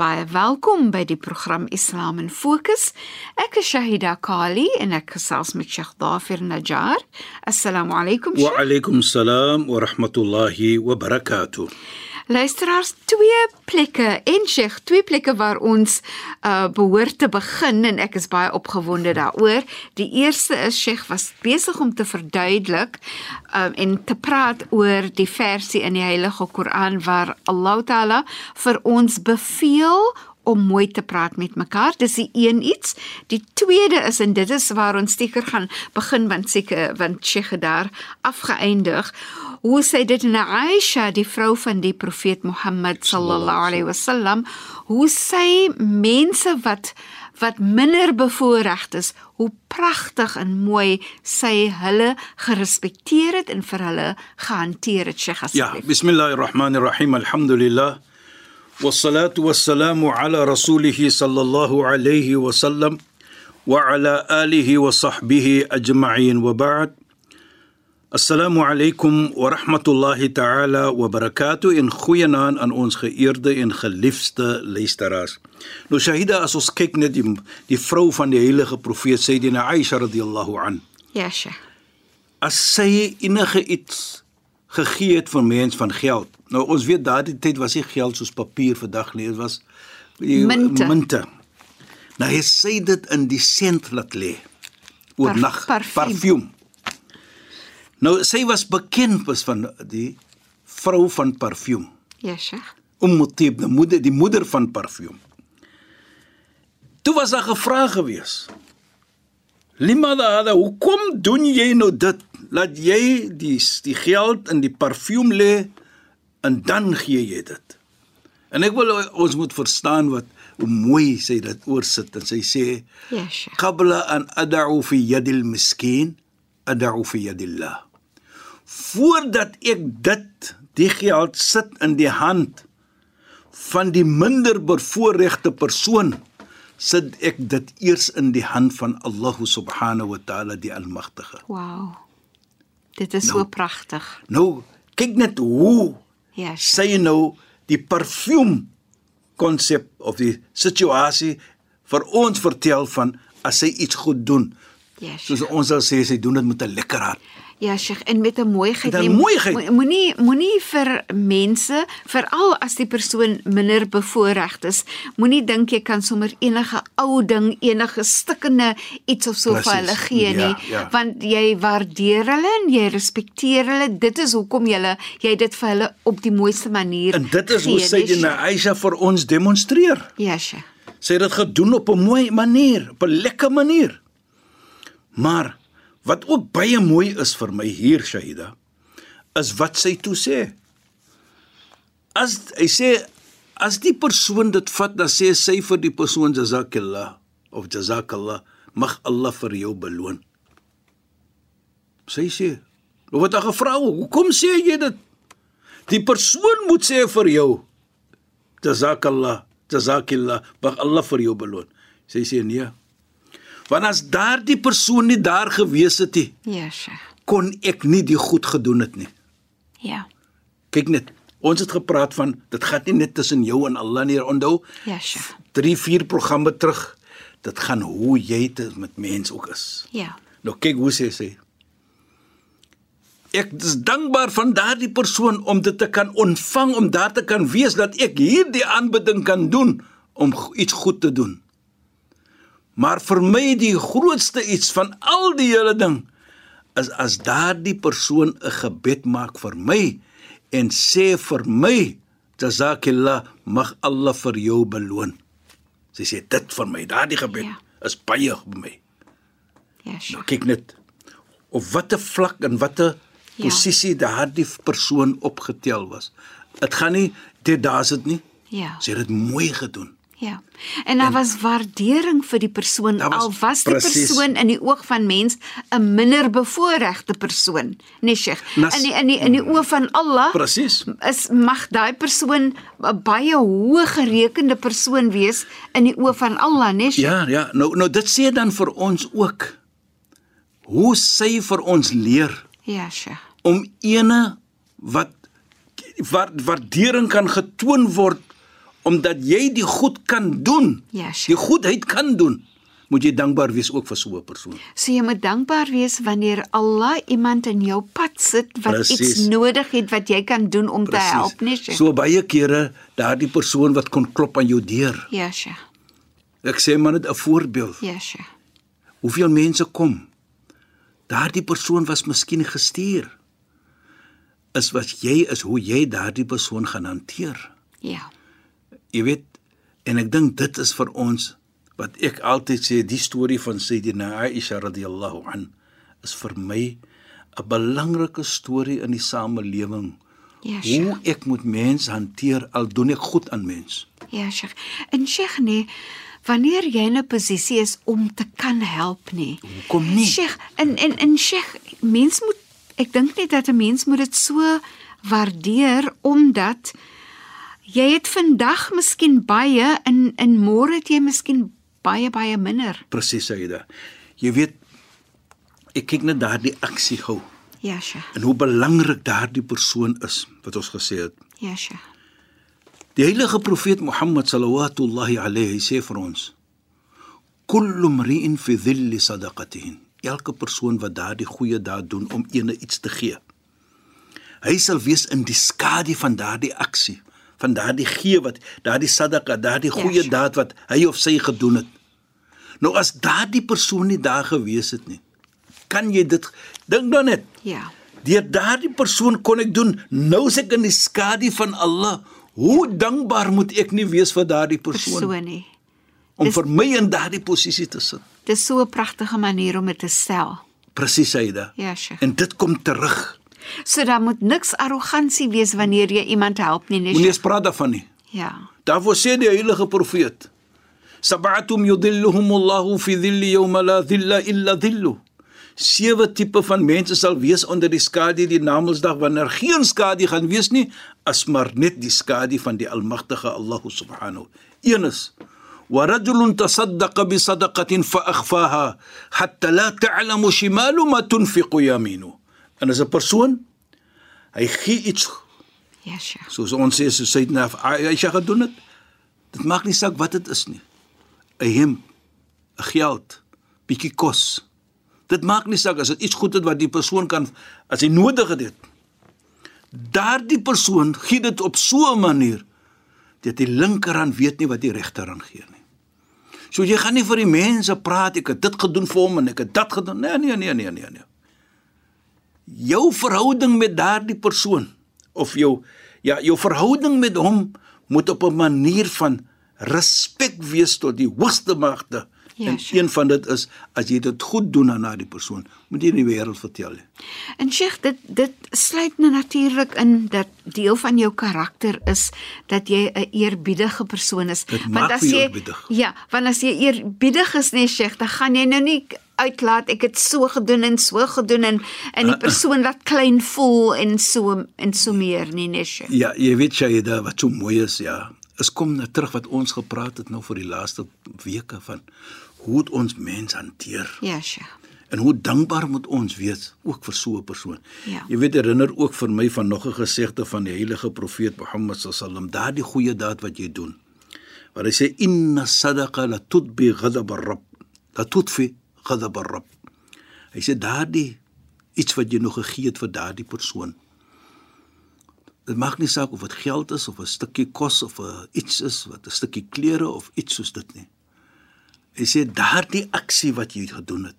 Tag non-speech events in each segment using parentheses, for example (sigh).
Baie welkom by die program Islam in Fokus. Ek is Shahida Kali en ek gesels met Sheikh Dafir Najjar. Assalamu alaykum. Wa alaykum salaam wa rahmatullahi wa barakatuh. Luisteraars, twee plekke en Sheikh, twee plekke waar ons uh behoort te begin en ek is baie opgewonde daaroor. Die eerste is Sheikh was besig om te verduidelik um en te praat oor die versie in die Heilige Koran waar Allah Taala vir ons beveel om mooi te praat met mekaar. Dis die een iets. Die tweede is en dit is waar ons seker gaan begin want seker want Sheikh daar afgeëindig hoe sê dit na Aisha die vrou van die profeet Mohammed sallallahu alaihi wasallam hoe sê mense wat wat minder bevoorreg is hoe pragtig en mooi sy hulle gerespekteer het en vir hulle gehanteer het Sheikh Ja bismillahirrahmanirrahim alhamdulillah والصلاه والسلام على رسوله صلى الله عليه وسلم وعلى اله وصحبه اجمعين وبعد Assalamu alaykum wa rahmatullahi ta'ala wa barakatuh in goeienaand aan ons geëerde en geliefde luisteraars. Nou Shahida as ons kyk net die die vrou van die heilige profeet Sayyidina Aisha radhiyallahu an. Ja, Sheikh. As sy enige iets gegee het vir mens van geld. Nou ons weet daardie tyd was nie geld soos papier vandag nie, dit was die munte. munte. Nou hy sê dit in die sent laat lê. Oornag Parf parfuum. Nou sy was bekend was van die vrou van parfuum. Ja, Sheikh. Umm Tib, die moeder, die moeder van parfuum. Toe was daar gevra gewees. Limada hada, hoekom doen jy nou dit? Laat jy die die geld in die parfuum lê en dan gee jy dit. En ek wil ons moet verstaan wat hoe mooi sy dit oorsit en sy sê Ja, Sheikh. qabla an ad'u fi yadil miskin ad'u fi yadillah voordat ek dit die geld sit in die hand van die minder bevoorregte persoon sit ek dit eers in die hand van Allah subhanahu wa taala die almagtige Wow. Dit is Nou. so pragtig. nou kyk net hoe Ja, Sheikh. sy nou die parfuum konsep of die situasie vir ons vertel van as sy iets goed doen Ja, soos ons sal sê sy doen dit met 'n lekker hart Ja, Sheikh, en met 'n mooiheid. Met 'n Jy mo- mooiheid. mo- Moenie moenie vir mense, veral as die persoon minder bevoorreg is, moenie dink jy kan sommer enige ou ding, enige stikkende iets of so vir Presies. hulle gee Ja, nie, ja. want jy waardeer hulle en jy respekteer hulle. Dit is hoekom jy jy dit vir hulle op die mooiste manier en dit is hoe gee, sy nee, dit na Aisha vir ons demonstreer Ja, Sheikh. sy het dit gedoen op 'n mooi manier op 'n lekker manier maar wat ook baie mooi is vir my hier Shahida is wat sy toe sê. As hy sê as die persoon dit vat dan sê sy vir die persoon jazakallah of jazakallah mag Allah vir jou beloon. Sy sê nou wat 'n gevrou hoekom sê jy dit? Die persoon moet sê vir jou jazakallah jazakillah mag Allah vir jou beloon. Sy sê nee want as daardie persoon nie daar gewees het nie Ja, Sheikh. kon ek nie die goed gedoen het nie Ja. kyk net ons het gepraat van dit gaan nie net tussen jou en Allah nie onthou Ja, Sheikh. 3 4 programme terug dit gaan hoe jy dit met mens ook is Ja. nou kyk hoe sê sy Ek is dankbaar van daardie persoon om dit te kan ontvang om daar te kan wees dat ek hierdie aanbidding kan doen om iets goed te doen. Maar vir my die grootste iets van al die hele ding is as daardie persoon 'n gebed maak vir my en sê vir my jazakillah mag Allah vir jou beloon. Sy sê dit vir my, daardie gebed Ja. is baie by my. Ja, Nou Sheikh. kyk net op watter vlak en watter ja. posisie daardie persoon opgetel was. Dit gaan nie dit daar's dit nie. Ja. Sy het dit mooi gedoen. Ja. En daar was waardering vir die persoon was- al was die presies. persoon in die oog van mens 'n minder bevoorregte persoon, nee Sheikh. Nas- In die in die in die oog van Allah Presies. is mag daai persoon 'n baie hoë gerekende persoon wees in die oog van Allah, nee Sheikh. Ja, ja. Nou nou dit sê dan vir ons ook hoe sy vir ons leer Ja, Sheikh. om ene wat wat waardering kan getoon word omdat jy die goed kan doen. Ja, die Sheikh. goedheid kan doen. Moet jy dankbaar wees ook vir so 'n persoon. So jy moet dankbaar wees wanneer Allah iemand in jou pad sit wat Presies. iets nodig het wat jy kan doen om te help, nee Sheikh. So baie kere daardie persoon wat kon klop aan jou deur. Ja, Sheikh. Ek sê maar net 'n voorbeeld. Ja, Sheikh. Hoeveel mense kom? Daardie persoon was miskien gestuur. Is wat jy is hoe jy daardie persoon gaan hanteer. Ja. Jy weet, en ek dink dit is vir ons wat ek altyd sê die storie van Sayyidina Aisha radhiyallahu an is vir my 'n belangrike storie in die samelewing. Ja, Sheikh. Hoe ek moet mense hanteer al doen ek goed aan mens. Ja, Sheikh. En Sheikh nee, wanneer jy in 'n posisie is om te kan help nie. Hoekom nie? Sheikh, en en en Sheikh, mens moet ek dink net dat 'n mens moet dit so waardeer omdat jy het vandag miskien baie en en môre het jy miskien baie baie minder. Presies Sayyida. Jy weet ek kyk net daardie aksie gou Ja, Sheikh. en hoe belangrik daardie persoon is wat ons gesê het. Ja, Sheikh. Die heilige profeet Mohammed sallallahu alayhi sê vir ons: "Kullu mri'in fi dhilli sadaqatihi." Elke persoon wat daardie goeie daad doen om ene iets te gee. Hy sal wees in die skadu van daardie aksie, van daardie gee wat daardie sadaqa, daardie Ja, goeie sure. daad wat hy of sy gedoen het. Nou as daardie persoon nie daar gewees het nie, kan jy dit dink dan net Ja. Deur daardie persoon kon ek doen. Nou is ek in die skadu van Allah. Hoe dankbaar moet ek nie wees vir daardie persoon Persoon nie. om dis- vir my in daardie posisie te sit. Dis so 'n pragtige manier om dit te stel. Presies, Aida. Ja, Sheikh. En dit kom terug. So daar moet niks arrogansie wees wanneer jy iemand help nie, nee. Moenie Sheikh. eens praat daarvan nie. Ja. Daarvoor sê die heilige profeet: "Sab'atum yudhilluhumullahu fi dhilli yawma la dhilla illa dhillu." Sewe tipe van mense sal wees onder die skadu die Namedsdag wanneer geen skadu gaan wees nie as maar net die skadu van die Almagtige Allah subhanahu. Een is ورجل تصدق بصدقة فأخفاها حتى لا تعلم شماله ما تنفق يمينه. En as 'n persoon hy gee iets Ja, Sheikh. soos ons sê so sy het na Aisha gedoen het. Dit maak nie saak wat dit is nie. 'n Hemp, 'n geld, bietjie kos. Dit maak nie saak as dit iets goed is wat die persoon kan as hy nodig het. Daardie persoon gee dit op so 'n manier dat die linkerhand weet nie wat die regterhand gee nie. So jy gaan nie vir die mense praat ek het dit gedoen vir hom en ek het dat gedoen. Nee, nee, nee, nee, nee, nee. Jou verhouding met daardie persoon of jou ja, jou verhouding met hom moet op 'n manier van respek wees tot die hoogste magte. Ja, en sure. een van dit is as jy dit goed doen aan daardie persoon, moet jy die wêreld vertel. En Sheikh, dit dit sluit nou natuurlik in dat deel van jou karakter is dat jy 'n eerbiedige persoon is. Dit maak jou eerbiedig. Ja, want as jy eerbiedig is, nee Sheikh, dan gaan jy nou nie uitlaat ek het so gedoen en so gedoen en en die persoon wat klein voel en so en so meer nie, nee Sheikh. Ja, jy weet Shaida wat so mooi is, ja. Is kom nou terug wat ons gepraat het nou vir die laaste weke van hoe het ons mens hanteer Ja, Sheikh. en hoe dankbaar moet ons wees ook vir so 'n persoon. Ja. Jy weet herinner ook vir my van nog 'n gesegde van die heilige profeet Mohammed sallam, daardie goeie daad wat jy doen. Waar hy sê inna sadaqa la tudbi ghadab ar-rabb. La tudfi ghadab ar-rabb. Hy sê daardie iets wat jy nog gegee het vir daardie persoon Dit maak nie saak of dit geld is of 'n stukkie kos of 'n iets is wat 'n stukkie klere of iets soos dit nie. Hy sê daardie aksie wat jy gedoen het,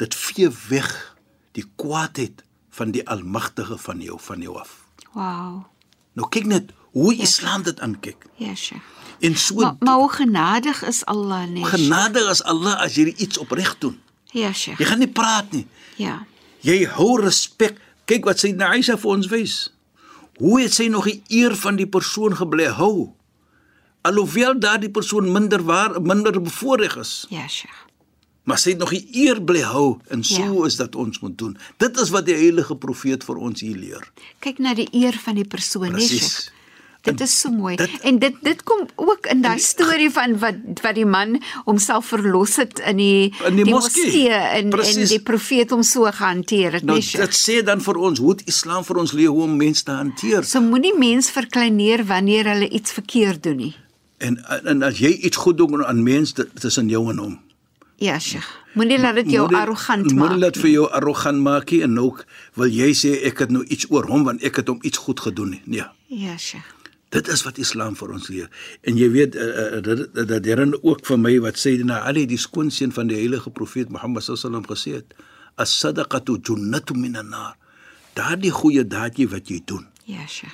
dit vee weg die kwaadheid van die Almagtige van jou van jou af. Wow. Nou kyk net hoe Islam dit aankyk. Ja, Sheikh. En so Maar, maar hoe genadig is Allah? Sheikh? genadig as Allah as jy iets opreg doen. Ja, Sheikh. Jy gaan nie praat nie. Ja. Jy hou respek. Kyk wat sy Aisha vir ons wys. Hoe het sy nog die eer van die persoon gebly hou? Alhoewel daardie persoon minder waar minder bevoordeel is, Ja, Sheikh. maar sy het nog die eer bly hou en so Ja. is dat ons moet doen. Dit is wat die heilige profeet vir ons hier leer. Kyk na die eer van die persoon, nee, Sheikh. Dit is so mooi. dit- en dit dit kom ook in daai storie van wat wat die man homself verlos het in die In die moskee. moskee en en Presies. die profeet hom so gehanteer het, Nou Sheikh. dit sê dan vir ons hoe Islam vir ons leer hoe om mense te hanteer. So moenie mens verkleineer wanneer hulle iets verkeerd doen nie. En en as jy iets goed doen aan mense dit is in jou en hom. Ja, Sheikh. Moenie laat dit jou Moenie- arrogant Moenie maak. dit vir jou arrogant maak nie en ook wil jy sê ek het nou iets oor hom want ek het hom iets goed gedoen nie. Nee. Ja, Sheikh. Dit is wat Islam vir ons leer. En jy weet uh, dat herinner ook vir my wat Sayyidina Ali die skoonseun van die heilige profeet Mohammed sallam gesê het: "As-sadaqatu junnatun minan nar." Daardie goeie daadjie wat jy doen, Ja, Sheikh.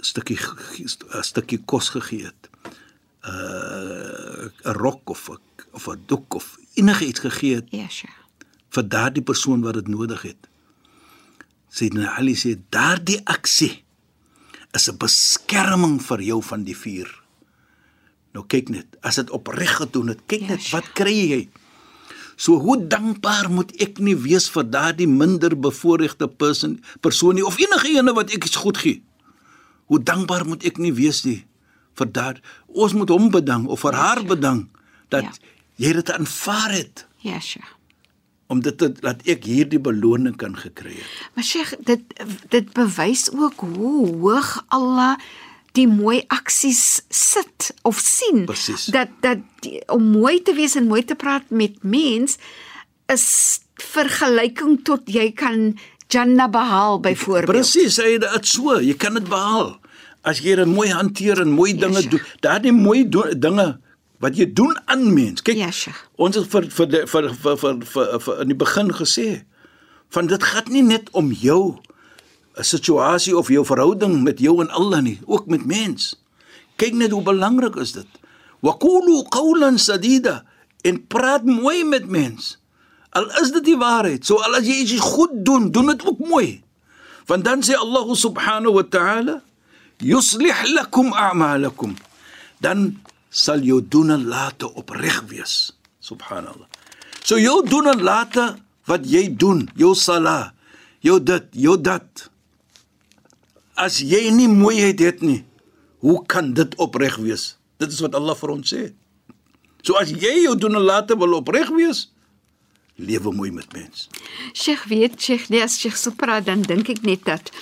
Stukkie 'n stukkie kos gegee het. Uh 'n rok of 'n of 'n doek of enige iets gegee het Ja, Sheikh. vir daardie persoon wat dit nodig het. Sayyidina Ali sê daardie aksie is 'n beskerming vir jou van die vuur. Nou kyk net, as dit opreg gedoen het, kyk Ja, net sja. wat kry jy. So hoe dankbaar moet ek nie wees vir daardie minder bevoorregte persoon persoon nie of enige ene wat ek iets goed gee. Hoe dankbaar moet ek nie wees nie vir daar ons moet hom bedank of vir haar bedank dat Ja. jy dit aanvaar het Ja, Sheikh. om dit te laat ek hierdie beloning kan gekry het. Maar Sheikh, dit dit bewys ook hoe hoog Allah die mooi aksies sit of sien Presies. dat dat die, om mooi te wees en mooi te praat met mens is vergelyking tot jy kan Jannah behaal byvoorbeeld. Presies, hy het dit so, jy kan dit behaal. As jy dit mooi hanteer en mooi dinge Sheikh. doen, daardie mooi do, dinge wat jy doen aan mens. Kyk, Ja, Sheikh. ons het vir vir die- vir vir vir, vir, vir in die begin gesê van dit gaan nie net om jou 'n situasie of jou verhouding met jou en Allah nie, ook met mens. Kyk net hoe belangrik is dit. Wa qulu qawlan sadida en praat mooi met mens. Al is dit die waarheid, so al as jy iets goed doen, doen dit ook mooi. Want dan sê Allah subhanahu wa ta'ala yuslih lakum a'malakum. Dan sal jou doen en late opreg wees. Subhanallah. So jou doen en late wat jy doen, jou sala, jou dit, jou dat. As jy nie mooiheid het nie, hoe kan dit opreg wees? Dit is wat Allah vir ons sê. So as jy jou doen en late wil opreg wees, lewe mooi met mens. Sheikh weet Sheikh, nee, as Sheikh so praat dan dink ek net dat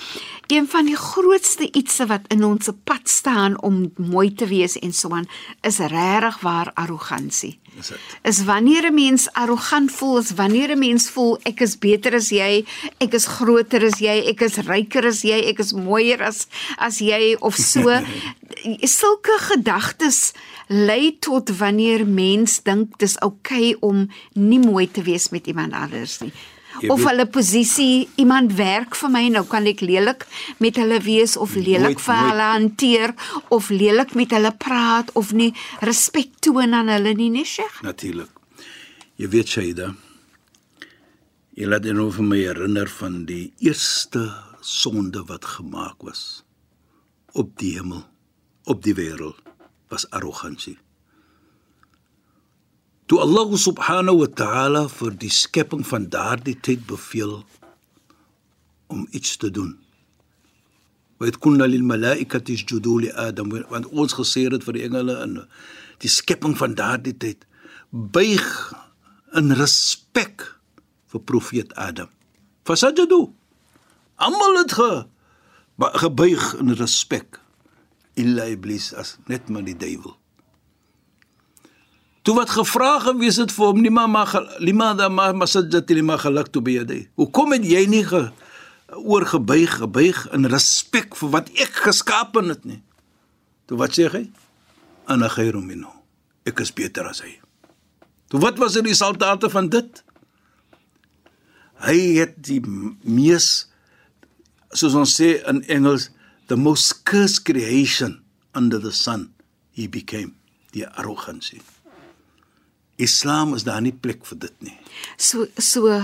een van die grootste ietsse wat in ons pad staan om mooi te wees en so aan is regtig waar arrogansie. Dis dit. Is wanneer 'n mens arrogant voel, is wanneer 'n mens voel ek is beter as jy, ek is groter as jy, ek is ryker as jy, ek is mooier as as jy of so. (laughs) Sulke gedagtes lei tot wanneer mens dink dis oukei okay om nie mooi te wees met iemand anders nie. Jy Of weet- hulle posisie, iemand werk vir my, nou kan ek lelik met hulle wees of lelik Nooit, vir nooit. hulle hanteer of lelik met hulle praat of nie respek toon aan hulle nie, nee Sheikh. Natuurlik. Jy weet Shaida, jy laat nou vir my herinner van die eerste sonde wat gemaak was op die hemel, op die wêreld, was arrogansie. Toe Allah subhanahu wa ta'ala vir die skepping van daardie tyd beveel om iets te doen. Wa kunna lil malaikati isjudu li Adam want ons gesê het vir die engele in die skepping van daardie tyd buig in respek vir profeet Adam. Fasajadu. Almal het ge gebuig in respek. Illa iblis as net maar die duiwel. Toe wat gevra gewees het vir hom, lima ma lima da ma masajjat lima khalaqtu bi yadi. Hoekom het jy nie ge oorgebuig, gebuig in respek vir wat ek geskapen het nie? Toe wat sê hy? Ana khairu minhu. Ek is beter as hy. Toe wat was die resultate van dit? Hy het die mees soos ons sê in Engels the most cursed creation under the sun he became die arrogansie. Islam is daar nie plek vir dit nie. So so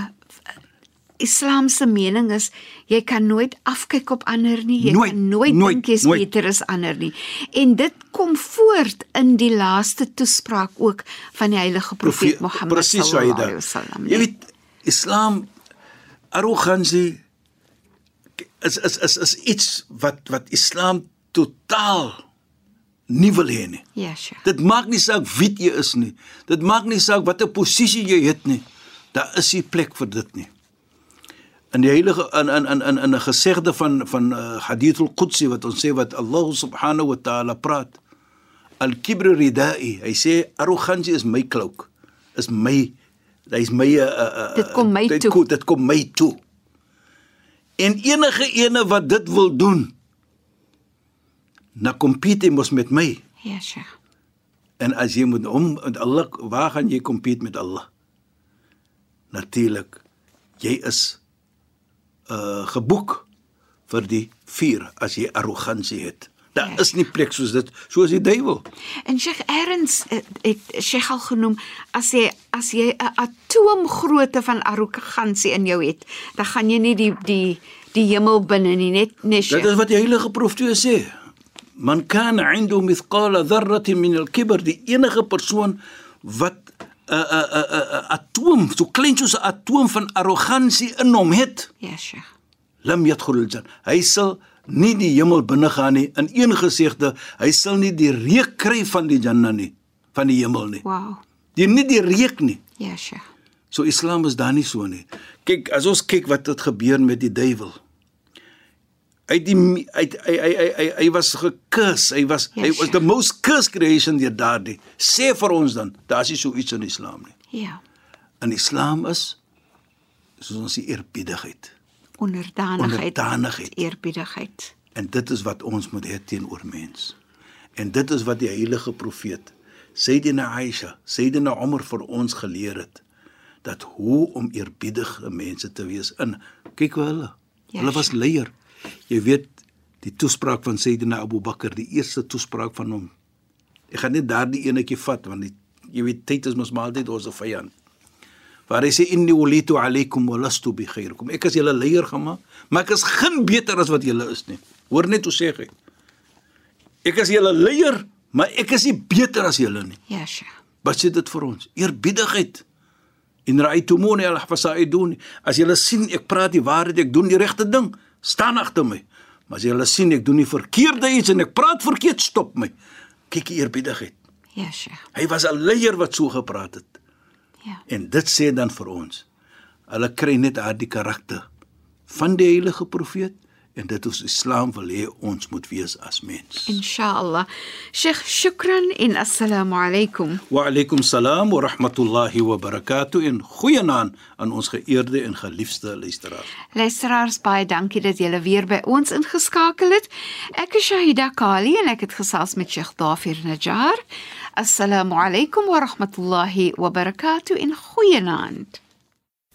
Islam se mening is jy kan nooit afkyk op ander nie. Jy Nooit, kan nooit, nooit, dink jy's beter as ander nie. En dit kom voort in die laaste toespraak ook van die heilige profeet Mohammed Presies, sallallahu alaihi wasallam. Jy nee. weet Islam arrogansie is is is is iets wat wat Islam totaal nie wil hê nie. Ja, Sheikh. Dit maak nie saak wie jy is nie. Dit maak nie saak watter posisie jy het nie. Daar is nie plek vir dit nie. In die heilige in in in in 'n gesegde van van uh, Hadith al-Qudsi wat ons sê wat Allah subhanahu wa ta'ala praat. Al-kibru ridai. Hy sê arrogansie is my cloak. Is my hy's my uh, uh, Dit kom my dit toe. Dit kom my toe. En enige ene wat dit wil doen, na compete mos met my. Ja, Sheikh. En as jy moet hom met Allah, waar gaan jy compete met Allah? Natuurlik, jy is uh geboek vir die vuur as jy arrogansie het. Daar Ja. is nie plek soos dit, soos die duiwel. En Sheikh Erns het, het Sheikh al genoem as jy as jy 'n atoomgrootte van arrogansie in jou het, dan gaan jy nie die die die hemel binne nie, net nee Dit is wat die heilige profeet sê. Man kana 'indu mithqala dharratin min al-kibr, die enige persoon wat 'n 'n 'n 'n atoom, so klein soos 'n atoom van arrogansie in hom het, Ja, Sheikh. lam yadkhul al-janna. Hy sal nie die hemel binne gaan nie. In een gesegde, hy sal nie die reuk kry van die janna nie, van die hemel nie. Wow. Die nie die reuk nie. Ja, Sheikh. So Islam is daar nie so nie. Kyk, as ons kyk wat het gebeur met die duiwel. Hy die hy hy hy hy, hy, hy was gekus. Hy was Ja, hy was the most cursed creation deur daardie. Sê vir ons dan, daar's nie so iets in Islam nie. Ja. In Islam is soos ons die eerbiedigheid. Onderdanigheid. Onderdanigheid. Eerbiedigheid. En dit is wat ons moet hê teenoor mens. En dit is wat die heilige profeet Sayyidina Aisha, Sayyidina Umar vir ons geleer het dat hoe om eerbiedige mense te wees in kyk hoe hulle Ja, hulle was leier. Jy weet die toespraak van Sayyidina Abu Bakr, die eerste toespraak van hom. Ek gaan net daardie enetjie vat want die, jy weet tyd is mos maar altyd ons vyand. Waar hy sê inni walitu alaykum wa lastu bi khairikum. Ek is julle leier gemaak, maar ek is geen beter as wat julle is nie. Hoor net hoe sê hy. Ek is julle leier, maar ek is nie beter as julle nie. Ja, Sheikh. Wat sê dit vir ons? Eerbiedigheid. In ra'aytumuni al-fasaidun. As julle sien ek praat die waarheid, ek doen die regte ding, staan agter my. Maar as julle sien ek doen die verkeerde iets en ek praat verkeerd, stop my. Kyk die eerbiedigheid. Ja, Sheikh. Hy was 'n leier wat so gepraat het. Ja. En dit sê dan vir ons, hulle kry net daardie karakter van die heilige profeet en dit is Islam wil hê ons moet wees as mens. Inshallah. Sheikh, shukran en assalamu alaykum. Wa alaykum salaam wa rahmatullahi wa barakatuh en goeienaand aan ons geëerde en geliefde luisteraars. Luisteraars, baie dankie dat julle weer by ons ingeskakel het. Ek is Shahida Kali en ek het gesels met Sheikh Dafir Najjar. Assalamu alaykum wa rahmatullahi wa barakatuh en goeienaand.